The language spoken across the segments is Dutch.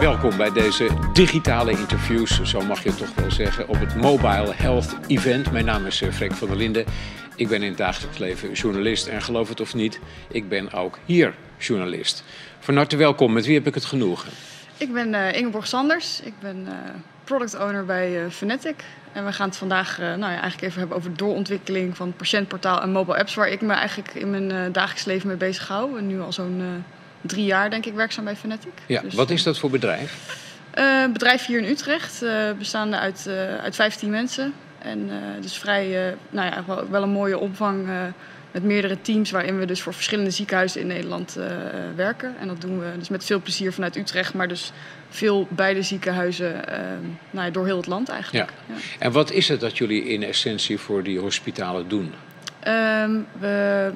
Welkom bij deze digitale interviews, zo mag je het toch wel zeggen, op het Mobile Health Event. Mijn naam is eh, Freek van der Linden. Ik ben in het dagelijks leven journalist en geloof het of niet, ik ben ook hier journalist. Van harte welkom, met wie heb ik het genoegen? Ik ben uh, Ingeborg Sanders, ik ben uh, product owner bij uh, Fnatic. En we gaan het vandaag nou ja, eigenlijk even hebben over de doorontwikkeling van patiëntportaal en mobile apps, waar ik me eigenlijk in mijn dagelijks leven mee bezig hou. En nu al zo'n drie jaar denk ik werkzaam bij Fnatic. Ja, dus, wat is dat voor bedrijf? Uh, bedrijf hier in Utrecht, uh, bestaande uit, uh, uit 15 mensen. En dus vrij, nou ja, wel, wel, een mooie omvang met meerdere teams waarin we dus voor verschillende ziekenhuizen in Nederland werken. En dat doen we dus met veel plezier vanuit Utrecht, maar dus veel bij de ziekenhuizen nou ja, door heel het land eigenlijk. Ja. Ja. En wat is het dat jullie in essentie voor die hospitalen doen? Ehm, we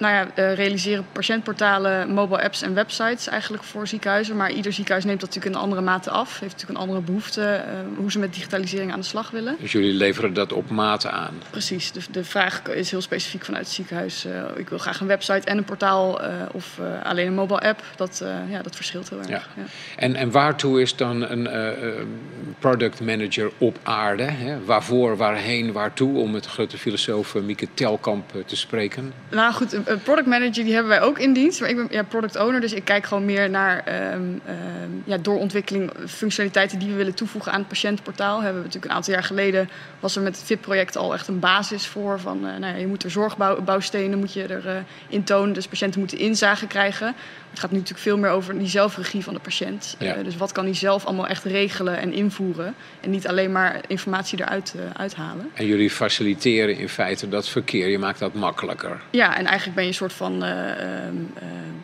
nou ja, uh, realiseren patiëntportalen, mobile apps en websites eigenlijk voor ziekenhuizen. Maar ieder ziekenhuis neemt dat natuurlijk in een andere mate af. Heeft natuurlijk een andere behoefte uh, hoe ze met digitalisering aan de slag willen. Dus jullie leveren dat op maat aan? Precies. De, de vraag is heel specifiek vanuit het ziekenhuis. Uh, ik wil graag een website en een portaal of alleen een mobile app. Dat, ja, dat verschilt heel erg. Ja. Ja. En, en waartoe is dan een product manager op aarde? Hè? Waarvoor, waarheen, waartoe? Om met de grote filosoof Mieke Telkamp te spreken. Nou goed, product manager die hebben wij ook in dienst. Maar ik ben ja, product owner, dus ik kijk gewoon meer naar um, um, ja, doorontwikkeling, functionaliteiten die we willen toevoegen aan het patiëntportaal. Hebben we natuurlijk een aantal jaar geleden was er met het VIP-project al echt een basis voor. Van, uh, nou ja, je moet er zorgbouwstenen moet je er, uh, in tonen, dus patiënten moeten inzage krijgen. Het gaat nu natuurlijk veel meer over die zelfregie van de patiënt. Ja. Uh, dus wat kan hij zelf allemaal echt regelen en invoeren. En niet alleen maar informatie eruit uh, uithalen. En jullie faciliteren in feite dat verkeer. Je maakt dat makkelijker. Ja, en eigenlijk ben je een soort van... Uh,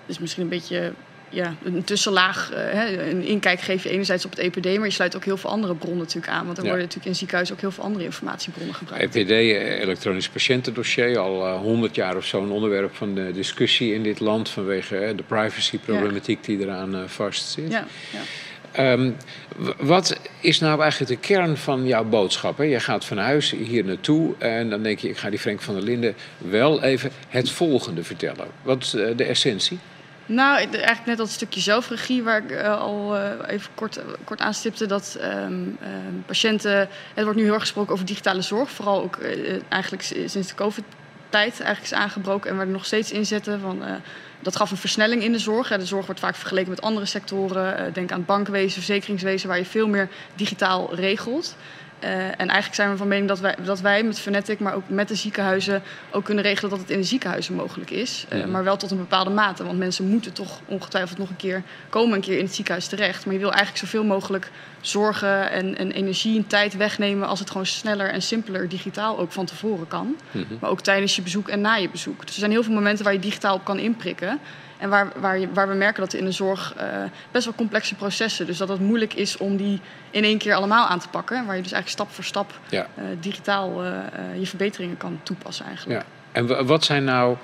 is misschien een beetje ja, een tussenlaag, uh, hè, een inkijk geef je enerzijds op het EPD, maar je sluit ook heel veel andere bronnen natuurlijk aan. Want er ja. worden natuurlijk in ziekenhuizen ook heel veel andere informatiebronnen gebruikt. EPD, elektronisch patiëntendossier, al honderd uh, jaar of zo een onderwerp van de discussie in dit land vanwege uh, de privacy-problematiek ja. die eraan vastzit. Ja, ja. Um, wat is nou eigenlijk de kern van jouw boodschap? Hè? Je gaat van huis hier naartoe en dan denk je, ik ga die Frank van der Linden wel even het volgende vertellen. Wat is de essentie? Nou, eigenlijk net dat stukje zelfregie waar ik uh, al uh, even kort, kort aanstipte. Dat um, uh, patiënten. Het wordt nu heel erg gesproken over digitale zorg. Vooral ook eigenlijk sinds de COVID-tijd eigenlijk is aangebroken. En waar we nog steeds inzetten. Van, dat gaf een versnelling in de zorg. De zorg wordt vaak vergeleken met andere sectoren. Denk aan bankwezen, verzekeringswezen, waar je veel meer digitaal regelt. Uh, en eigenlijk zijn we van mening dat wij, dat wij met Fnatic, maar ook met de ziekenhuizen, ook kunnen regelen dat het in de ziekenhuizen mogelijk is. Uh, maar wel tot een bepaalde mate. Want mensen moeten toch ongetwijfeld nog een keer komen, een keer in het ziekenhuis terecht. Maar je wil eigenlijk zoveel mogelijk zorgen en, en energie en tijd wegnemen als het gewoon sneller en simpeler digitaal ook van tevoren kan. Mm -hmm. Maar ook tijdens je bezoek en na je bezoek. Dus er zijn heel veel momenten waar je digitaal op kan inprikken. En waar, waar, je, waar we merken dat in de zorg uh, best wel complexe processen. Dus dat het moeilijk is om die in één keer allemaal aan te pakken. Waar je dus eigenlijk stap voor stap ja. uh, digitaal uh, je verbeteringen kan toepassen eigenlijk. Ja. En wat zijn nou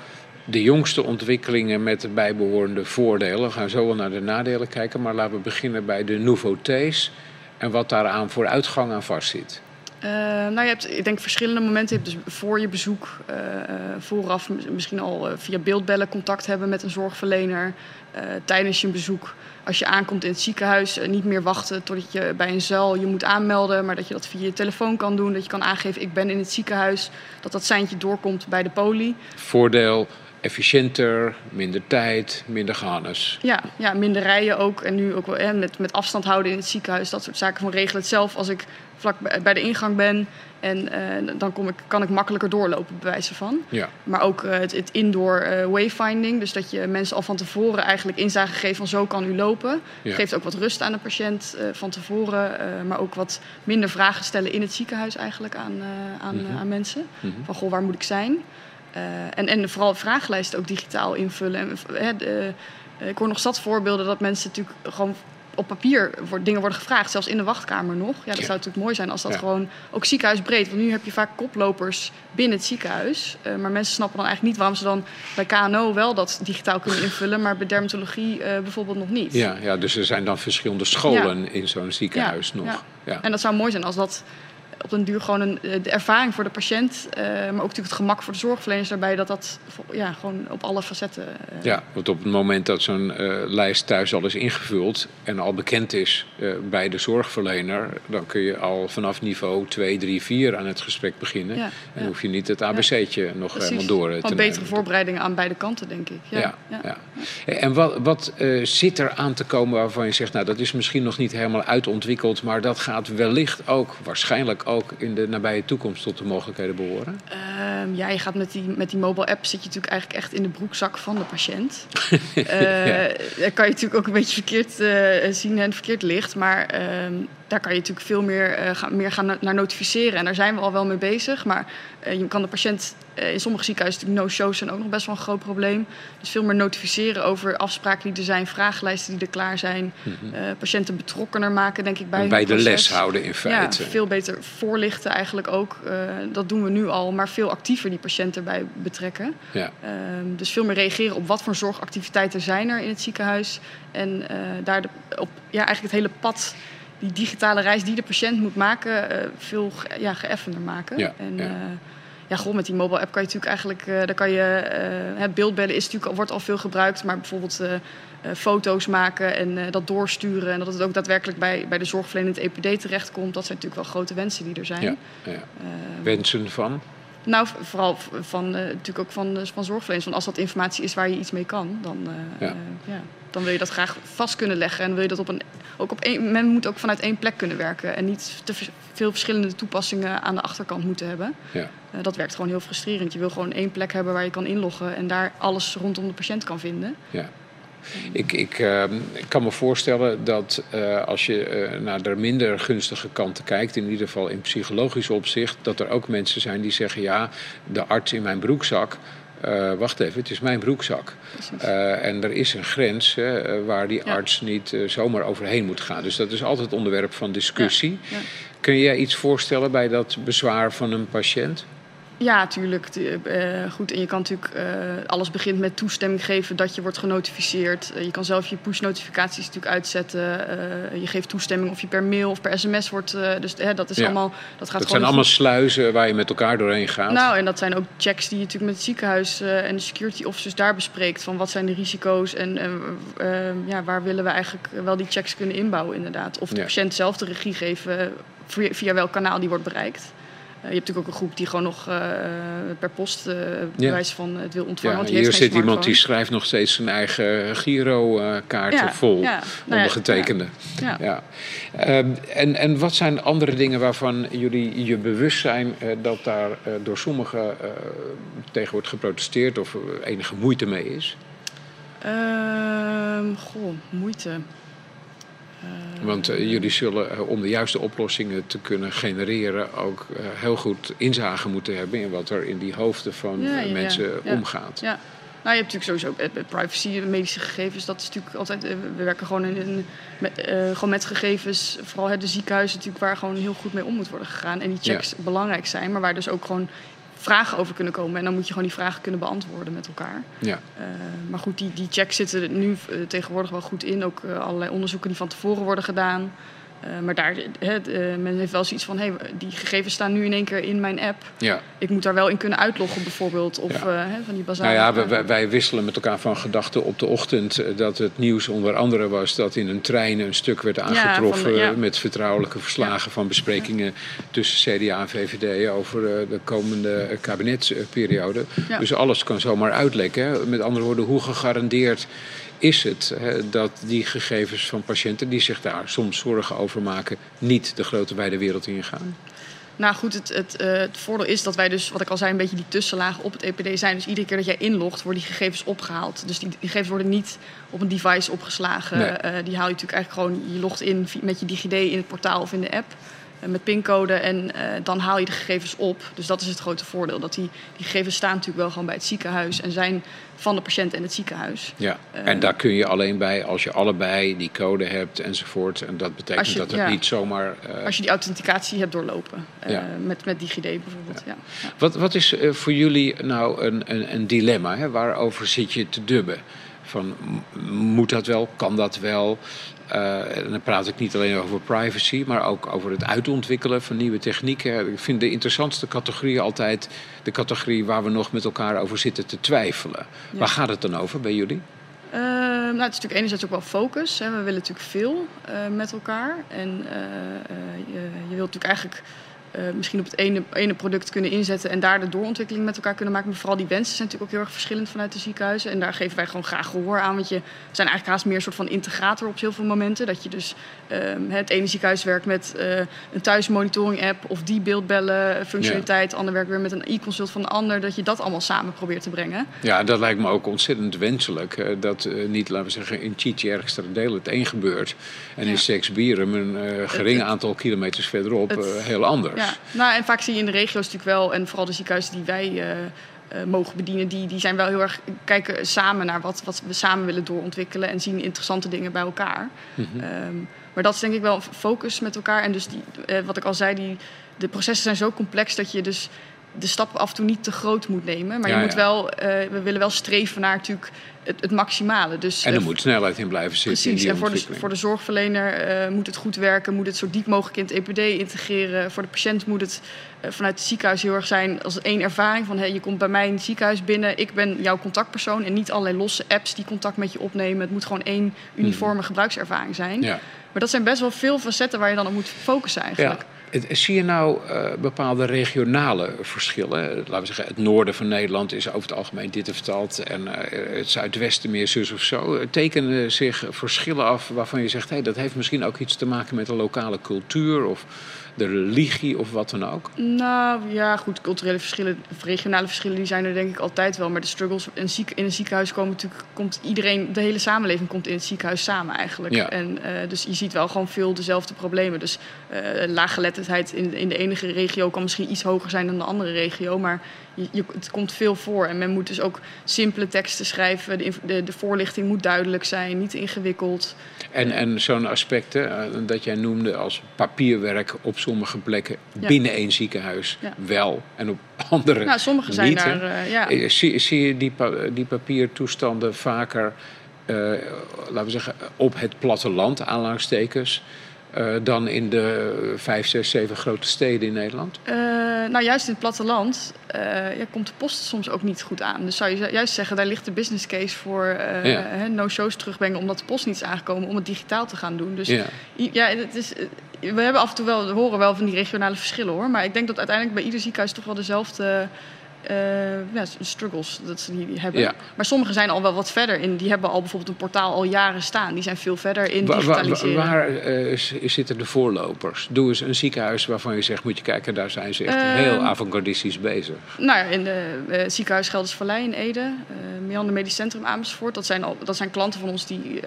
de jongste ontwikkelingen met de bijbehorende voordelen? We gaan zo wel naar de nadelen kijken. Maar laten we beginnen bij de nouveautés. En wat daaraan voor uitgang aan vastzit. Uh, nou, je hebt, ik denk verschillende momenten. Je hebt dus voor je bezoek, uh, vooraf misschien al via beeldbellen contact hebben met een zorgverlener. tijdens je bezoek, als je aankomt in het ziekenhuis, niet meer wachten totdat je bij een zuil je moet aanmelden, maar dat je dat via je telefoon kan doen. Dat je kan aangeven, ik ben in het ziekenhuis. Dat dat seintje doorkomt bij de poli. Voordeel, efficiënter, minder tijd, minder gehannes. Ja, ja, minder rijden ook. En nu ook wel hè, met, met afstand houden in het ziekenhuis. Dat soort zaken van regelen het zelf als ik vlak bij de ingang ben. En uh, dan kom ik, kan ik makkelijker doorlopen, bij wijze van. Ja. Maar ook uh, het, het, indoor uh, wayfinding. Dus dat je mensen al van tevoren eigenlijk inzage geeft van zo kan u lopen. Ja. Geeft ook wat rust aan de patiënt van tevoren. maar ook wat minder vragen stellen in het ziekenhuis eigenlijk aan, aan, mm -hmm. aan mensen. Mm -hmm. Van goh, waar moet ik zijn? En, en vooral vragenlijsten ook digitaal invullen. En, ik hoor nog zat voorbeelden dat mensen natuurlijk gewoon op papier voor dingen worden gevraagd, zelfs in de wachtkamer nog. Ja, dat zou natuurlijk mooi zijn als dat ja. gewoon ook ziekenhuisbreed. Want nu heb je vaak koplopers binnen het ziekenhuis. maar mensen snappen dan eigenlijk niet waarom ze dan bij KNO wel dat digitaal kunnen invullen, maar bij dermatologie bijvoorbeeld nog niet. Ja, ja, dus er zijn dan verschillende scholen in zo'n ziekenhuis nog. Ja. En dat zou mooi zijn als dat op den duur gewoon een, de ervaring voor de patiënt, maar ook natuurlijk het gemak voor de zorgverleners daarbij, dat dat ja, gewoon op alle facetten. ja, want op het moment dat zo'n lijst thuis al is ingevuld en al bekend is bij de zorgverlener, dan kun je al vanaf niveau 2, 3, 4 aan het gesprek beginnen. Ja, en hoef je niet het ABC'tje nog helemaal door te nemen. betere voorbereidingen aan beide kanten, denk ik. Ja, ja, En wat, wat zit er aan te komen waarvan je zegt, nou dat is misschien nog niet helemaal uitontwikkeld, maar dat gaat wellicht ook, waarschijnlijk ook in de nabije toekomst tot de mogelijkheden behoren? Ehm, ja, je gaat met die, met die mobile app zit je natuurlijk eigenlijk echt in de broekzak van de patiënt. uh, Daar kan je natuurlijk ook een beetje verkeerd uh, zien en verkeerd licht, maar ehm, daar kan je natuurlijk veel meer, uh, gaan, meer gaan naar notificeren. En daar zijn we al wel mee bezig. Maar uh, je kan de patiënt, uh, in sommige ziekenhuizen natuurlijk no-shows zijn ook nog best wel een groot probleem. Dus veel meer notificeren over afspraken die er zijn, vragenlijsten die er klaar zijn. -hmm. patiënten betrokkener maken, denk ik, bij Bij de les houden in feite. Ja, veel beter voorlichten eigenlijk ook. dat doen we nu al, maar veel actiever die patiënt erbij betrekken. Ja. Ehm, dus veel meer reageren op wat voor zorgactiviteiten zijn er in het ziekenhuis. En daar de, op ja, eigenlijk het hele pad die digitale reis die de patiënt moet maken, uh, veel ja, geëffender maken. Ja, en, ja. Uh, ja, gewoon met die mobile app kan je natuurlijk eigenlijk, uh, daar kan je, het beeldbellen is natuurlijk, wordt al veel gebruikt, maar bijvoorbeeld foto's maken en dat doorsturen en dat het ook daadwerkelijk bij, bij de zorgverlener in het EPD terechtkomt, dat zijn natuurlijk wel grote wensen die er zijn. Ja, ja. wensen van? Nou, vooral van, natuurlijk ook van, van zorgverleners. Want als dat informatie is waar je iets mee kan, dan, ja. Dan wil je dat graag vast kunnen leggen. En wil je dat op een. Ook op één, men moet ook vanuit één plek kunnen werken. En niet te veel verschillende toepassingen aan de achterkant moeten hebben. Ja. Uh, dat werkt gewoon heel frustrerend. Je wil gewoon één plek hebben waar je kan inloggen en daar alles rondom de patiënt kan vinden. Ja. Ik, ik, uh, ik, kan me voorstellen dat uh, als je uh, naar de minder gunstige kanten kijkt, in ieder geval in psychologisch opzicht, dat er ook mensen zijn die zeggen: ja, de arts in mijn broekzak uh, wacht even, het is mijn broekzak. Uh, en er is een grens uh, waar die ja. arts niet zomaar overheen moet gaan. Dus dat is altijd onderwerp van discussie. Ja. Ja. Kun je iets voorstellen bij dat bezwaar van een patiënt? Ja, tuurlijk. Uh, goed, en je kan natuurlijk uh, alles begint met toestemming geven dat je wordt genotificeerd. Uh, je kan zelf je push-notificaties natuurlijk uitzetten. je geeft toestemming of je per mail of per sms wordt. dus dat is ja. allemaal. Dat, gaat dat zijn allemaal sluizen waar je met elkaar doorheen gaat. Nou, en dat zijn ook checks die je natuurlijk met het ziekenhuis en de security officers daar bespreekt. Van wat zijn de risico's en ja, waar willen we eigenlijk wel die checks kunnen inbouwen, inderdaad. Of de ja. patiënt zelf de regie geven via welk kanaal die wordt bereikt. Uh, je hebt natuurlijk ook een groep die gewoon nog uh, per post uh, bewijs ja. van het wil ontvangen. Ja, hier zit iemand die schrijft nog steeds zijn eigen Giro-kaart ja, vol. Nou ondergetekende. Ja, ja. Um, en, en wat zijn andere dingen waarvan jullie je bewust zijn dat daar door sommigen tegen wordt geprotesteerd of enige moeite mee is? Ehm, goh, moeite. Want uh, jullie zullen, uh, om de juiste oplossingen te kunnen genereren, ook uh, heel goed inzage moeten hebben in wat er in die hoofden van ja, ja, mensen ja, omgaat. Ja. Nou, je hebt natuurlijk sowieso met privacy, medische gegevens. Dat is natuurlijk altijd. We werken gewoon, in, in met, gewoon met gegevens. Vooral de ziekenhuizen, natuurlijk, waar gewoon heel goed mee om moet worden gegaan. En die checks belangrijk zijn, maar waar dus ook gewoon vragen over kunnen komen. En dan moet je gewoon die vragen kunnen beantwoorden met elkaar. Ja. Uh, maar goed, die, die checks zitten er nu uh, tegenwoordig wel goed in. Ook uh, allerlei onderzoeken die van tevoren worden gedaan. Uh, maar daar, he, uh, men heeft wel zoiets van, hey, die gegevens staan nu in één keer in mijn app. Ja. Ik moet daar wel in kunnen uitloggen bijvoorbeeld. Of ja. uh, he, van die basale... Nou ja, wij, wij, wisselen met elkaar van gedachten op de ochtend dat het nieuws onder andere was dat in een trein een stuk werd aangetroffen ja, met vertrouwelijke verslagen van besprekingen tussen CDA en VVD over de komende kabinetsperiode. Dus alles kan zomaar uitlekken. Met andere woorden, hoe gegarandeerd is het hè, dat die gegevens van patiënten die zich daar soms zorgen over maken, niet de grote wijde wereld ingaan? Nou goed, het, het, uh, het, voordeel is dat wij dus, wat ik al zei, een beetje die tussenlagen op het EPD zijn. Dus iedere keer dat jij inlogt, worden die gegevens opgehaald. Dus die, die gegevens worden niet op een device opgeslagen. Nee. Uh, die haal je natuurlijk eigenlijk gewoon, je logt in met je DigiD in het portaal of in de app met pincode en uh, dan haal je de gegevens op. Dus dat is het grote voordeel. Dat die, die gegevens staan natuurlijk wel gewoon bij het ziekenhuis en zijn van de patiënt en het ziekenhuis. Ja, uh, en daar kun je alleen bij als je allebei die code hebt enzovoort. En dat betekent je, dat het ja, niet zomaar... Uh, als je die authenticatie hebt doorlopen. Ja. met, met DigiD bijvoorbeeld, ja. Wat, wat is voor jullie nou een, een, een dilemma? Hè? Waarover zit je te dubben? Van moet dat wel, kan dat wel? Uh, en dan praat ik niet alleen over privacy, maar ook over het uitontwikkelen van nieuwe technieken. Ik vind de interessantste categorie altijd de categorie waar we nog met elkaar over zitten te twijfelen. Waar gaat het dan over bij jullie? Uh, nou, het is natuurlijk enerzijds ook wel focus. Hè. We willen natuurlijk veel uh, met elkaar. En je, je wilt natuurlijk eigenlijk uh, misschien op het ene, ene product kunnen inzetten en daar de doorontwikkeling met elkaar kunnen maken. Maar vooral die wensen zijn natuurlijk ook heel erg verschillend vanuit de ziekenhuizen. En daar geven wij gewoon graag gehoor aan. Want je zijn eigenlijk haast meer een soort van integrator op heel veel momenten. Dat je dus uh, het ene ziekenhuis werkt met uh, een thuismonitoring app of die beeldbellen functionaliteit. Ja. Ander werkt weer met een e-consult van de ander. Dat je dat allemaal samen probeert te brengen. Ja, dat lijkt me ook ontzettend wenselijk. dat niet, laten we zeggen, in Chichi ergens ter deel het één gebeurt. En ja. in Seksbieren een gering het, aantal kilometers verderop het, heel anders. Ja, nou, en vaak zie je in de regio's natuurlijk wel, en vooral de ziekenhuizen die wij uh, uh, mogen bedienen, die, die zijn wel heel erg kijken samen naar wat, wat we samen willen doorontwikkelen en zien interessante dingen bij elkaar. Mm -hmm. um, maar dat is denk ik wel een focus met elkaar. En dus die, uh, wat ik al zei, die, de processen zijn zo complex dat je dus de stap af en toe niet te groot moet nemen. Maar ja, je moet ja. wel, uh, we willen wel streven naar natuurlijk het, het maximale. Dus, en er uh, moet snelheid in blijven zitten. Precies, in en voor de, voor de zorgverlener uh, moet het goed werken, moet het zo diep mogelijk in het EPD integreren. Voor de patiënt moet het vanuit het ziekenhuis heel erg zijn als één ervaring van hey, je komt bij mij in het ziekenhuis binnen, ik ben jouw contactpersoon en niet allerlei losse apps die contact met je opnemen. Het moet gewoon één uniforme mm. gebruikservaring zijn. Ja. Maar dat zijn best wel veel facetten waar je dan op moet focussen eigenlijk. Zie je nou uh, bepaalde regionale verschillen? Laten we zeggen, het noorden van Nederland is over het algemeen dit of dat. En uh, het zuidwesten meer zus of zo. Tekenen zich verschillen af waarvan je zegt... Hey, dat heeft misschien ook iets te maken met de lokale cultuur... of de religie of wat dan ook? Nou ja, goed, culturele verschillen, of regionale verschillen, die zijn er denk ik altijd wel. Maar de struggles in, ziek, in een ziekenhuis komen natuurlijk, komt iedereen, de hele samenleving komt in het ziekenhuis samen eigenlijk. Ja. En, uh, dus je ziet wel gewoon veel dezelfde problemen. Dus uh, laaggeletterdheid in, in de enige regio kan misschien iets hoger zijn dan de andere regio, maar je, je, het komt veel voor. En men moet dus ook simpele teksten schrijven. De, de, de voorlichting moet duidelijk zijn, niet ingewikkeld. En, en zo'n aspect uh, dat jij noemde als papierwerk op sommige plekken binnen één ziekenhuis wel en op andere nou, sommige zijn niet. daar, uh, ja. zie, zie je die, die papiertoestanden vaker, laten we zeggen, op het platteland, aanlangstekens... Uh, dan in de vijf, zes, zeven grote steden in Nederland? Uh, nou, juist in het platteland uh, ja, komt de post soms ook niet goed aan. Dus zou je juist zeggen, daar ligt de business case voor ja. no-shows terugbrengen... omdat de post niet is aangekomen om het digitaal te gaan doen. Dus ja, ja het is, we hebben af en toe wel, we horen wel van die regionale verschillen hoor. Maar ik denk dat uiteindelijk bij ieder ziekenhuis toch wel dezelfde uh, ja, struggles dat ze die hebben. Ja. Maar sommige zijn al wel wat verder in. Die hebben al bijvoorbeeld een portaal al jaren staan. Die zijn veel verder in digitaliseren. Waar, uh, zitten de voorlopers? Doe eens een ziekenhuis waarvan je zegt, moet je kijken, daar zijn ze echt uh, heel avant-gardistisch bezig. Nou ja, in de ziekenhuis Gelders Vallei in Ede, uh, Meander Medisch Centrum Amersfoort. Dat zijn, al, dat zijn klanten van ons die,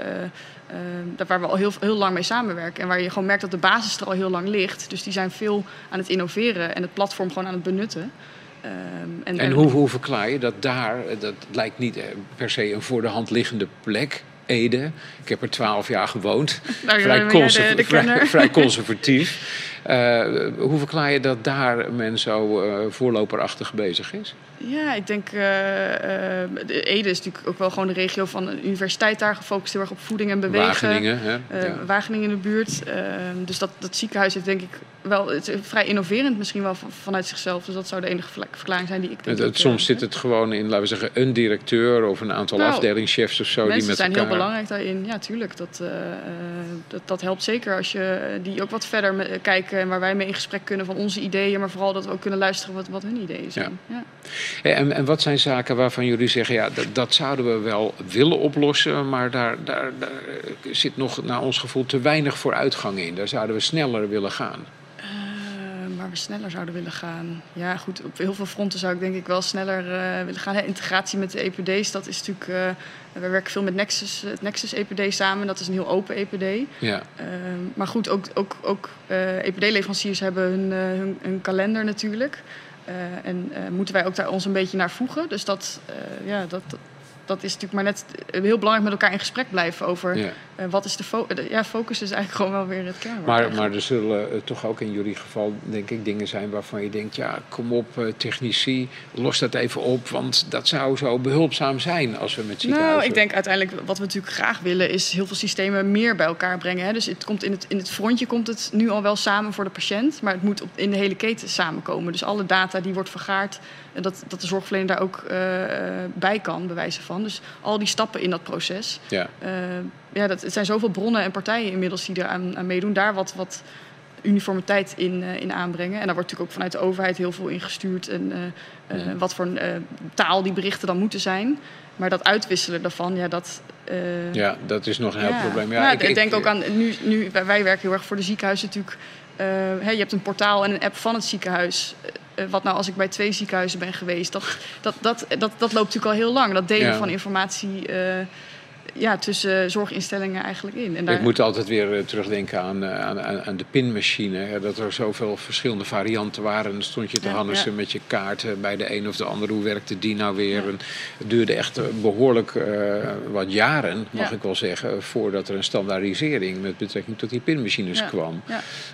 waar we al heel, heel lang mee samenwerken. En waar je gewoon merkt dat de basis er al heel lang ligt. Dus die zijn veel aan het innoveren en het platform gewoon aan het benutten. Um, en, en hoe, hoe verklaar je dat daar, dat lijkt niet per se een voor de hand liggende plek, Ede. Ik heb er twaalf jaar gewoond. Nou, vrij, conserv de, de vrij, vrij, conservatief. Uh, hoe verklaar je dat daar men zo uh, voorloperachtig bezig is? Ja, ik denk, uh, Ede is natuurlijk ook wel gewoon de regio van een universiteit daar gefocust heel erg op voeding en bewegen. Wageningen, hè? Ja. Wageningen in de buurt. Ehm, dus dat, dat ziekenhuis heeft denk ik wel, het is vrij innoverend misschien wel vanuit zichzelf. Dus dat zou de enige verklaring zijn die ik denk. Het, het, soms zit het gewoon in, laten we zeggen, een directeur of een aantal nou, afdelingschefs of zo. Mensen die met zijn elkaar... heel belangrijk daarin. Ja, tuurlijk. Dat, dat, dat helpt zeker als je die ook wat verder met, en waar wij mee in gesprek kunnen van onze ideeën, maar vooral dat we ook kunnen luisteren wat, wat hun ideeën zijn. Ja. Ja. En, en wat zijn zaken waarvan jullie zeggen, ja, dat, dat zouden we wel willen oplossen, maar daar, daar, daar zit nog naar ons gevoel te weinig vooruitgang in. Daar zouden we sneller willen gaan. Uh, waar we sneller zouden willen gaan. Ja, goed, op heel veel fronten zou ik denk ik wel sneller uh, willen gaan. Hè, integratie met de EPD's, dat is natuurlijk. Uh, we werken veel met Nexus, het Nexus EPD samen. Dat is een heel open EPD. Ja. maar goed, ook, ook, ook EPD-leveranciers hebben hun, hun, hun kalender natuurlijk. Uh, en moeten wij ook daar ons een beetje naar voegen. Dus dat, ja, dat, dat is natuurlijk maar net heel belangrijk met elkaar in gesprek blijven over Ja. Wat is de focus. Ja, focus is eigenlijk gewoon wel weer het kernwoord. Maar, eigenlijk. maar er zullen eh, toch ook in jullie geval, denk ik, dingen zijn waarvan je denkt: ja, kom op, eh, technici, los dat even op. Want dat zou zo behulpzaam zijn als we met ziekenhuizen. Nou, ik denk uiteindelijk wat we natuurlijk graag willen is heel veel systemen meer bij elkaar brengen. Hè. Dus het komt in, het, in het frontje komt het nu al wel samen voor de patiënt, maar het moet op, in de hele keten samenkomen. Dus alle data die wordt vergaard, en dat, dat de zorgverlener daar ook eh, bij kan, bij wijze van. Dus al die stappen in dat proces. Ja. Ja, dat, het zijn zoveel bronnen en partijen inmiddels die er aan, aan meedoen. Daar wat, wat uniformiteit in, eh, in aanbrengen. En daar wordt natuurlijk ook vanuit de overheid heel veel in gestuurd. En eh, eh, wat voor taal die berichten dan moeten zijn. Maar dat uitwisselen daarvan, ja, dat... ja, dat is nog een heel ja. probleem. Ja, ik, ik, denk ook aan, nu, nu, wij werken heel erg voor de ziekenhuizen natuurlijk. je hebt een portaal en een app van het ziekenhuis. Wat nou als ik bij twee ziekenhuizen ben geweest? Dat, dat, dat, dat, dat loopt natuurlijk al heel lang. Dat delen Ja. van informatie ja, tussen zorginstellingen eigenlijk in. En daar, Ik moet altijd weer eh, terugdenken aan, eh, aan, aan, aan de pinmachine. Hè, dat er zoveel verschillende varianten waren. En dan stond je te Ja, met je kaarten bij de een of de ander. Hoe werkte die nou weer? Ja. En het duurde echt eh, behoorlijk eh, wat jaren, mag ik wel zeggen... voordat er een standaardisering met betrekking tot die pinmachines kwam.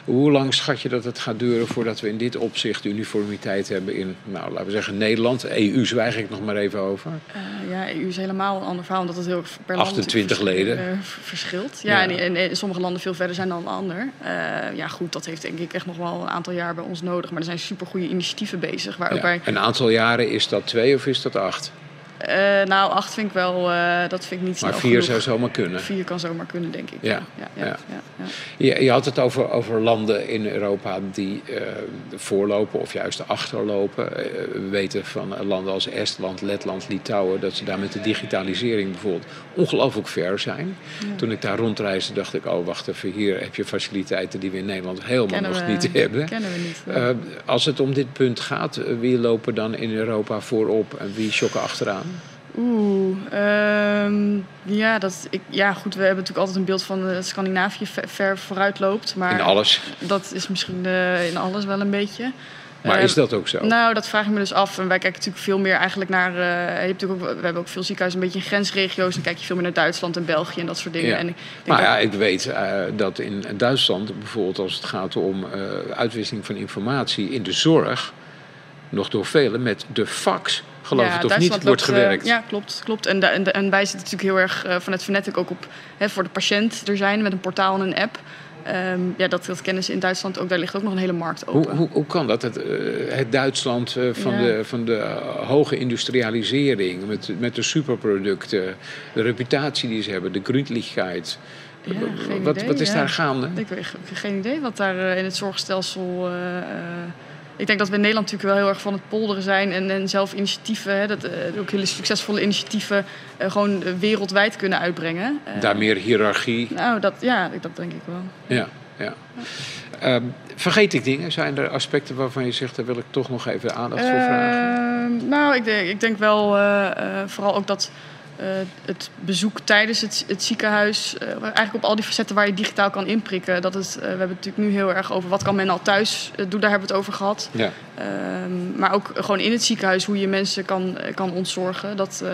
Hoe lang schat je dat het gaat duren voordat we in dit opzicht uniformiteit hebben in, nou, laten we zeggen, Nederland? EU zwijg ik nog maar even over. Eh, ja, EU is helemaal een ander verhaal, omdat het heel erg per land 28 natuurlijk leden. eh, v- verschilt. Ja, Ja. En, en, sommige landen veel verder zijn dan de ander. Eh, ja, goed, dat heeft denk ik echt nog wel een aantal jaar bij ons nodig. Maar er zijn supergoeie initiatieven bezig. Waar ook bij, Een aantal jaren is dat twee of is dat acht? Eh, nou, acht vind ik wel, eh, dat vind ik niet Maar snel vier genoeg. zou zomaar kunnen. Vier kan zomaar kunnen, denk ik. Ja, ja, ja, ja. ja, ja. Je, je had het over, over landen in Europa die eh, voorlopen of juist achterlopen. We weten van landen als Estland, Letland, Litouwen... dat ze daar met de digitalisering bijvoorbeeld ongelooflijk ver zijn. Toen ik daar rondreisde dacht ik... oh, wacht even, hier heb je faciliteiten die we in Nederland helemaal Kennen nog we- niet hebben. Kennen we niet. Als het om dit punt gaat, wie lopen dan in Europa voorop en wie chokken achteraan? Oeh, ehm, ja, dat, ik, ja, goed. We hebben natuurlijk altijd een beeld van dat Scandinavië ver, ver vooruit loopt. Maar In alles. dat is misschien eh, in alles wel een beetje. Maar Eh, is dat ook zo? Nou, dat vraag ik me dus af. En wij kijken natuurlijk veel meer eigenlijk naar. eh, je hebt natuurlijk ook, we hebben ook veel ziekenhuizen een beetje in grensregio's. Dan kijk je veel meer naar Duitsland en België en dat soort dingen. Ja. En ik denk Maar dat- ja, ik weet eh, dat in Duitsland bijvoorbeeld als het gaat om eh, uitwisseling van informatie in de zorg, nog door velen met de fax, geloof Ja, het of Duitsland niet, wordt eh, gewerkt. ja, klopt. klopt. En, en, en wij zitten natuurlijk heel erg eh, vanuit Fnatic ook op hè, voor de patiënt er zijn met een portaal en een app. Ehm, ja, dat, dat kennen ze in Duitsland ook. Daar ligt ook nog een hele markt open. hoe, hoe kan dat? Het, eh, het Duitsland van, Ja. de, van de hoge industrialisering, met, met de superproducten, de reputatie die ze hebben, de gründlichkeit. Ja, wat, idee, wat is ja. daar gaande? Ik heb geen idee wat daar in het zorgstelsel. Ik denk dat we in Nederland natuurlijk wel heel erg van het polderen zijn en, en zelf initiatieven, hè, dat, eh, ook hele succesvolle initiatieven, eh, gewoon eh, wereldwijd kunnen uitbrengen. Daar meer hiërarchie. Nou, dat, ja, dat denk ik wel. Ja, ja. Ehm, vergeet ik dingen? Zijn er aspecten waarvan je zegt, daar wil ik toch nog even aandacht voor vragen? Ehm, nou, ik denk, ik denk wel vooral ook dat het bezoek tijdens het, het ziekenhuis, eh, eigenlijk op al die facetten waar je digitaal kan inprikken, dat het, eh, we hebben het natuurlijk nu heel erg over wat kan men al thuis eh, doen, daar hebben we het over gehad. Ja. Ehm, maar ook gewoon in het ziekenhuis hoe je mensen kan, eh, kan ontzorgen. Dat, eh,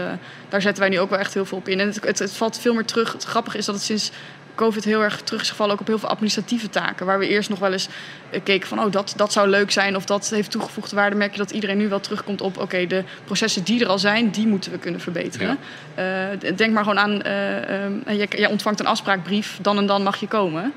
daar zetten wij nu ook wel echt heel veel op in. En het, het, het valt veel meer terug. Het grappige is dat het sinds COVID heel erg terug is gevallen ook op heel veel administratieve taken. Waar we eerst nog wel eens eh, keken van oh, dat, dat zou leuk zijn of dat heeft toegevoegde waarde. Merk je dat iedereen nu wel terugkomt op oké, de processen die er al zijn, die moeten we kunnen verbeteren. Eh, denk maar gewoon aan, eh, ehm, jij ontvangt een afspraakbrief, dan en dan mag je komen.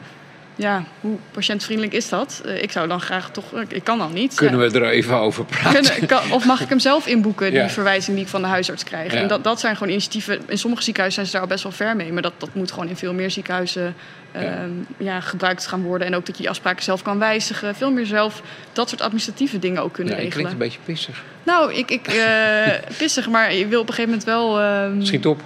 Ja, hoe patiëntvriendelijk is dat? Eh, ik zou dan graag toch, eh, ik kan dan niet. Kunnen Ja. we er even over praten? Kunnen- kan- of mag ik hem zelf inboeken, die Ja. verwijzing die ik van de huisarts krijg? Ja. En dat, dat zijn gewoon initiatieven. In sommige ziekenhuizen zijn ze daar al best wel ver mee. Maar dat, dat moet gewoon in veel meer ziekenhuizen Ja. ja, gebruikt gaan worden. En ook dat je die afspraken zelf kan wijzigen. Veel meer zelf dat soort administratieve dingen ook kunnen regelen. klinkt een beetje pissig. Nou, ik, ik eh, pissig, maar je wil op een gegeven moment wel. ehm, Schiet op.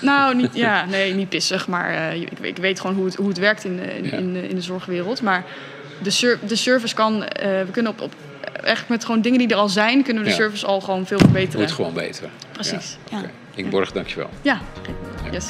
nou, niet, ja, nee, niet pissig, maar eh, ik, ik weet gewoon hoe het, hoe het werkt in, de- in, Ja. in, de- in de zorgwereld. Maar de, de service kan, eh, we kunnen op, op eigenlijk met gewoon dingen die er al zijn, kunnen we de Ja. service al gewoon veel verbeteren. Moet gewoon beter. Precies. Ja. Oké. Ik borg, dankjewel. Ja. Yes.